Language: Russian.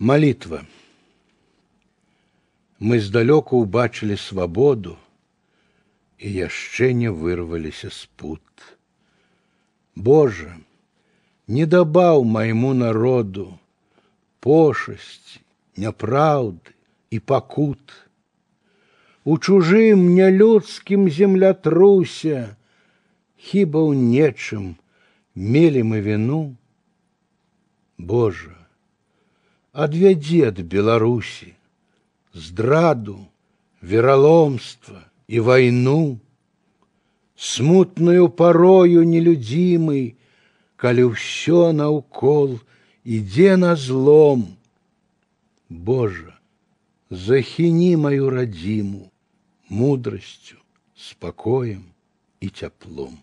Молитва. Мы здалёку ўбачылі свабоду і яшчэ не вырваліся з пут. Божа, не дабаў майму народу пошасці, няпраўды і пакут. У чужым нялюдскім землятрусе хіба ў нечым мелі мы віну. Божа, адвядзі ад Беларусі, здраду, вераломства і вайну, смутную парою нелюдзімы, калі ўсё наўкол ідзе на злом. Божа, захіні маю радзіму мудрасцю, спакоем і цяплом.